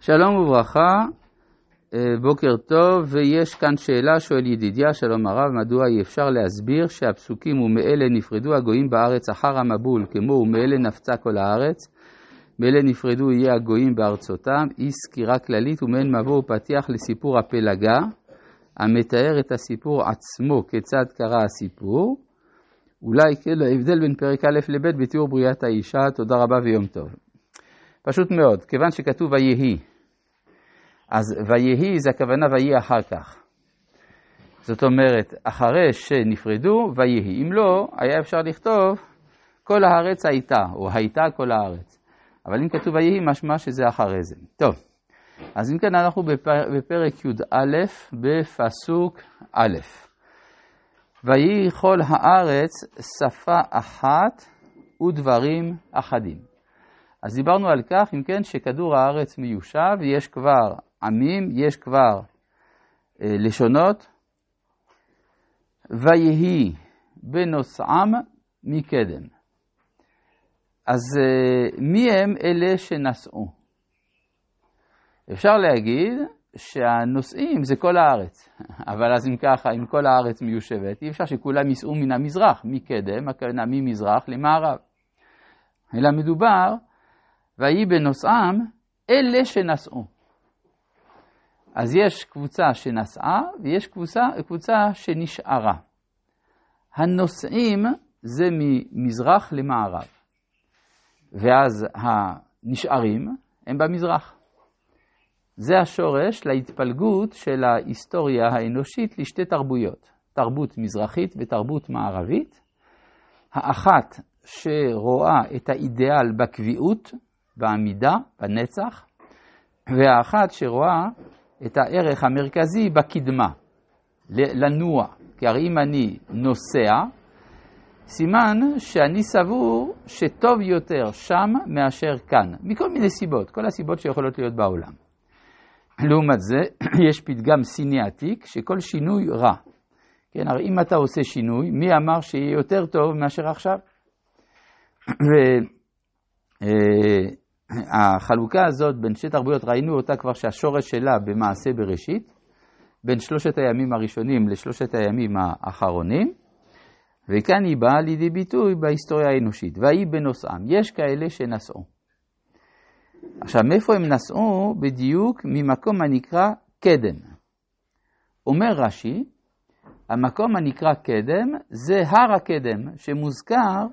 שלום וברכה, אה, בוקר טוב, ויש כאן שאלה, שואל ידידיה, שלום הרב, מדוע אי אפשר להסביר שהפסוקים ומאלה נפרדו הגויים בארץ אחר המבול, כמו ומאלה נפצה כל הארץ, מאלה נפרדו יהיה הגויים בארצותם, אי סקירה כללית ומעין מבוא ופתיח לסיפור הפלגה, המתאר את הסיפור עצמו, כיצד קרה הסיפור. אולי כן, ההבדל בין פרק א' לב' בתיאור בריאת האישה, תודה רבה ויום טוב. פשוט מאוד, כיוון שכתוב ויהי, אז ויהי זה הכוונה ויהי אחר כך. זאת אומרת, אחרי שנפרדו, ויהי. אם לא, היה אפשר לכתוב כל הארץ הייתה, או הייתה כל הארץ. אבל אם כתוב ויהי, משמע שזה אחרי זה. טוב, אז אם כן, אנחנו בפר, בפרק י"א, בפסוק א'. ויהי כל הארץ שפה אחת ודברים אחדים. אז דיברנו על כך, אם כן, שכדור הארץ מיושב, יש כבר עמים, יש כבר אה, לשונות. ויהי בנוסעם מקדם. אז אה, מי הם אלה שנשאו? אפשר להגיד שהנושאים זה כל הארץ, אבל אז אם ככה, אם כל הארץ מיושבת, אי אפשר שכולם ייסעו מן המזרח, מקדם, הכוונה ממזרח למערב. אלא מדובר, ויהי בנוסעם אלה שנשאו. אז יש קבוצה שנסעה ויש קבוצה, קבוצה שנשארה. הנוסעים זה ממזרח למערב, ואז הנשארים הם במזרח. זה השורש להתפלגות של ההיסטוריה האנושית לשתי תרבויות, תרבות מזרחית ותרבות מערבית. האחת שרואה את האידיאל בקביעות, בעמידה, בנצח, והאחת שרואה את הערך המרכזי בקדמה, לנוע. כי הרי אם אני נוסע, סימן שאני סבור שטוב יותר שם מאשר כאן, מכל מיני סיבות, כל הסיבות שיכולות להיות בעולם. לעומת זה, יש פתגם סיני עתיק שכל שינוי רע. כן, הרי אם אתה עושה שינוי, מי אמר שיהיה יותר טוב מאשר עכשיו? והחלוקה הזאת בין שתי תרבויות, ראינו אותה כבר שהשורש שלה במעשה בראשית, בין שלושת הימים הראשונים לשלושת הימים האחרונים, וכאן היא באה לידי ביטוי בהיסטוריה האנושית. ויהי בנוסעם, יש כאלה שנשאו. עכשיו, מאיפה הם נסעו? בדיוק ממקום הנקרא קדם. אומר רש"י, המקום הנקרא קדם זה הר הקדם, שמוזכר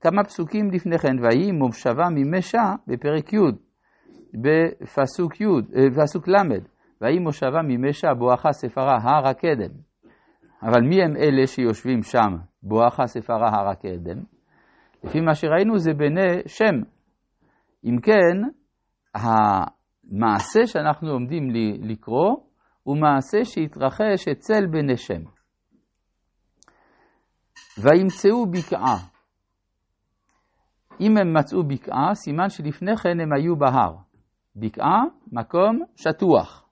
כמה פסוקים לפני כן, ויהי מושבה ממשה בפרק י', בפסוק י', אה, פסוק ל', ויהי מושבה ממשה בואכה ספרה הר הקדם. אבל מי הם אלה שיושבים שם בואכה ספרה הר הקדם? לפי מה שראינו זה בני שם. אם כן, המעשה שאנחנו עומדים לקרוא הוא מעשה שהתרחש אצל בני שם. וימצאו בקעה. אם הם מצאו בקעה, סימן שלפני כן הם היו בהר. בקעה, מקום שטוח.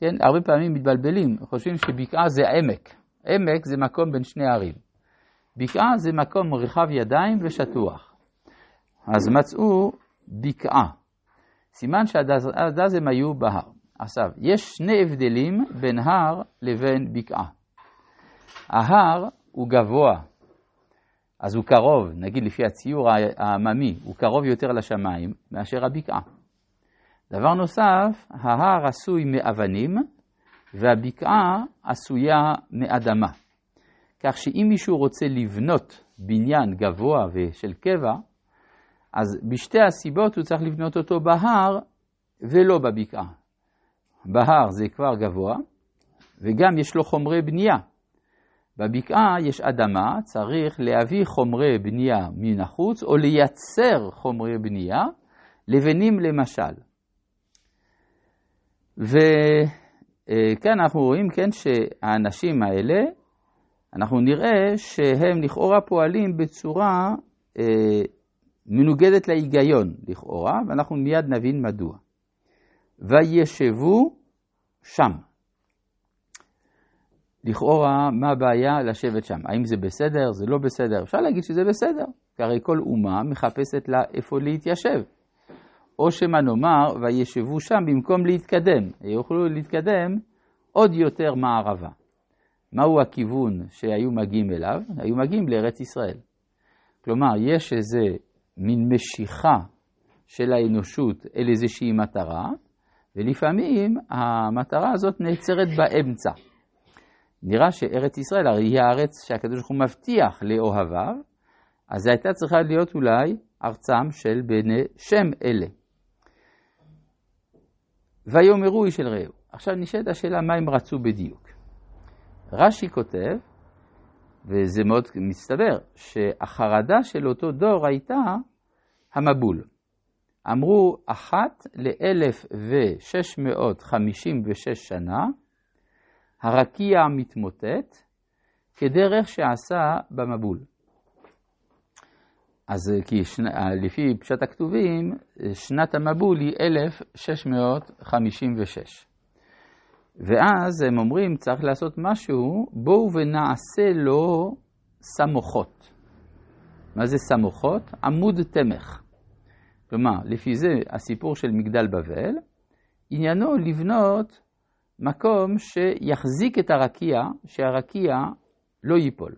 כן, הרבה פעמים מתבלבלים, חושבים שבקעה זה עמק. עמק זה מקום בין שני ערים. בקעה זה מקום רחב ידיים ושטוח. אז מצאו בקעה. סימן שעד אז הם היו בהר. עכשיו, יש שני הבדלים בין הר לבין בקעה. ההר הוא גבוה, אז הוא קרוב, נגיד לפי הציור העממי, הוא קרוב יותר לשמיים מאשר הבקעה. דבר נוסף, ההר עשוי מאבנים והבקעה עשויה מאדמה. כך שאם מישהו רוצה לבנות בניין גבוה ושל קבע, אז בשתי הסיבות הוא צריך לבנות אותו בהר ולא בבקעה. בהר זה כבר גבוה, וגם יש לו חומרי בנייה. בבקעה יש אדמה, צריך להביא חומרי בנייה מן החוץ, או לייצר חומרי בנייה, לבנים למשל. וכאן אנחנו רואים, כן, שהאנשים האלה, אנחנו נראה שהם לכאורה פועלים בצורה אה, מנוגדת להיגיון לכאורה, ואנחנו מיד נבין מדוע. וישבו שם. לכאורה, מה הבעיה לשבת שם? האם זה בסדר? זה לא בסדר? אפשר להגיד שזה בסדר, כי הרי כל אומה מחפשת לה איפה להתיישב. או שמא נאמר, וישבו שם במקום להתקדם, יוכלו להתקדם עוד יותר מערבה. מהו הכיוון שהיו מגיעים אליו? היו מגיעים לארץ ישראל. כלומר, יש איזה מין משיכה של האנושות אל איזושהי מטרה, ולפעמים המטרה הזאת נעצרת באמצע. נראה שארץ ישראל הרי היא הארץ שהקדוש ברוך הוא מבטיח לאוהביו, אז זו הייתה צריכה להיות אולי ארצם של בני שם אלה. ויאמרו איש אל רעהו. עכשיו נשאלת השאלה מה הם רצו בדיוק. רש"י כותב, וזה מאוד מסתבר, שהחרדה של אותו דור הייתה המבול. אמרו אחת ל-1656 שנה, הרקיע מתמוטט כדרך שעשה במבול. אז כי שנה, לפי פשט הכתובים, שנת המבול היא 1656. ואז הם אומרים, צריך לעשות משהו, בואו ונעשה לו סמוכות. מה זה סמוכות? עמוד תמך. כלומר, לפי זה הסיפור של מגדל בבל, עניינו לבנות מקום שיחזיק את הרקיע, שהרקיע לא ייפול.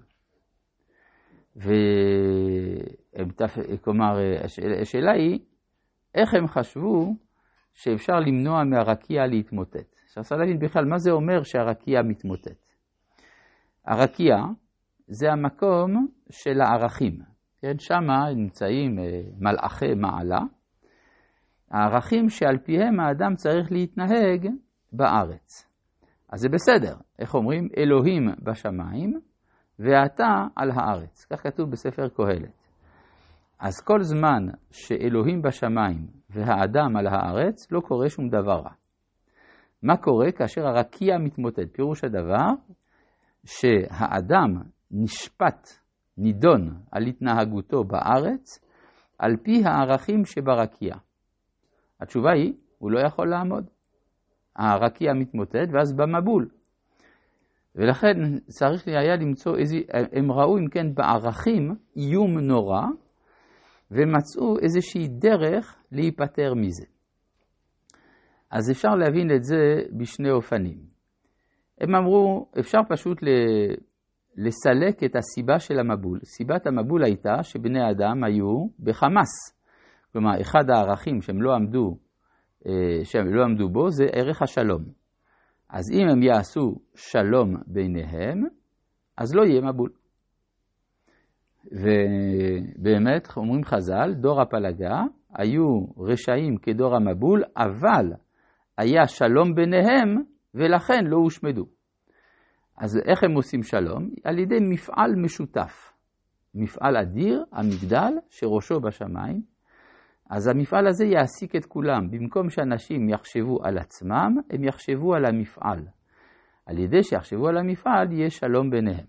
וכלומר, השאלה היא, איך הם חשבו שאפשר למנוע מהרקיע להתמוטט? עכשיו צריך להבין בכלל מה זה אומר שהרקיע מתמוטט. הרקיע זה המקום של הערכים, כן? שם נמצאים אה, מלאכי מעלה, הערכים שעל פיהם האדם צריך להתנהג בארץ. אז זה בסדר, איך אומרים? אלוהים בשמיים ואתה על הארץ, כך כתוב בספר קהלת. אז כל זמן שאלוהים בשמיים והאדם על הארץ, לא קורה שום דבר רע. מה קורה כאשר הרקיע מתמוטט? פירוש הדבר שהאדם נשפט, נידון על התנהגותו בארץ, על פי הערכים שברקיע. התשובה היא, הוא לא יכול לעמוד. הרקיע מתמוטט ואז במבול. ולכן צריך היה למצוא איזה, הם ראו אם כן בערכים איום נורא, ומצאו איזושהי דרך להיפטר מזה. אז אפשר להבין את זה בשני אופנים. הם אמרו, אפשר פשוט לסלק את הסיבה של המבול. סיבת המבול הייתה שבני אדם היו בחמאס. כלומר, אחד הערכים שהם לא עמדו, שהם לא עמדו בו זה ערך השלום. אז אם הם יעשו שלום ביניהם, אז לא יהיה מבול. ובאמת, אומרים חז"ל, דור הפלגה היו רשעים כדור המבול, אבל היה שלום ביניהם, ולכן לא הושמדו. אז איך הם עושים שלום? על ידי מפעל משותף. מפעל אדיר, המגדל, שראשו בשמיים. אז המפעל הזה יעסיק את כולם. במקום שאנשים יחשבו על עצמם, הם יחשבו על המפעל. על ידי שיחשבו על המפעל, יהיה שלום ביניהם.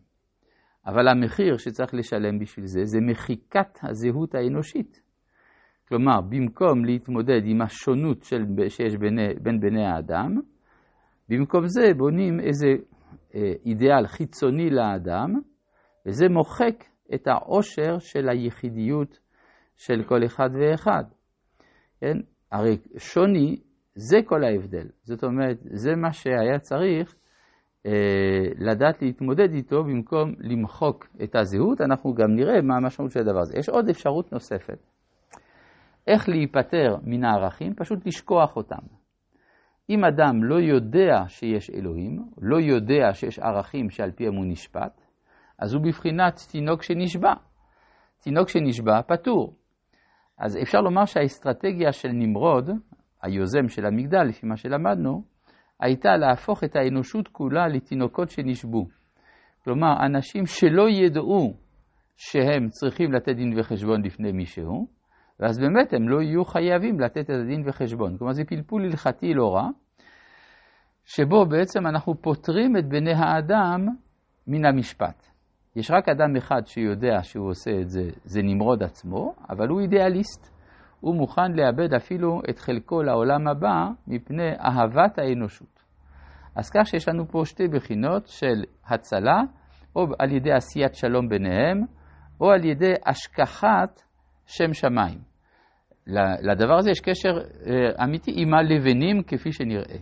אבל המחיר שצריך לשלם בשביל זה, זה מחיקת הזהות האנושית. כלומר, במקום להתמודד עם השונות של, שיש בין, בין בני האדם, במקום זה בונים איזה אה, אידיאל חיצוני לאדם, וזה מוחק את העושר של היחידיות של כל אחד ואחד. כן? הרי שוני זה כל ההבדל. זאת אומרת, זה מה שהיה צריך אה, לדעת להתמודד איתו במקום למחוק את הזהות. אנחנו גם נראה מה המשמעות של הדבר הזה. יש עוד אפשרות נוספת. איך להיפטר מן הערכים? פשוט לשכוח אותם. אם אדם לא יודע שיש אלוהים, לא יודע שיש ערכים שעל פיהם הוא נשפט, אז הוא בבחינת תינוק שנשבע. תינוק שנשבע פטור. אז אפשר לומר שהאסטרטגיה של נמרוד, היוזם של המגדל, לפי מה שלמדנו, הייתה להפוך את האנושות כולה לתינוקות שנשבו. כלומר, אנשים שלא ידעו שהם צריכים לתת דין וחשבון לפני מישהו, ואז באמת הם לא יהיו חייבים לתת את הדין וחשבון. כלומר, זה פלפול הלכתי לא רע, שבו בעצם אנחנו פוטרים את בני האדם מן המשפט. יש רק אדם אחד שיודע שהוא עושה את זה, זה נמרוד עצמו, אבל הוא אידיאליסט. הוא מוכן לאבד אפילו את חלקו לעולם הבא מפני אהבת האנושות. אז כך שיש לנו פה שתי בחינות של הצלה, או על ידי עשיית שלום ביניהם, או על ידי השכחת שם שמיים. לדבר הזה יש קשר אמיתי עם הלבנים כפי שנראה.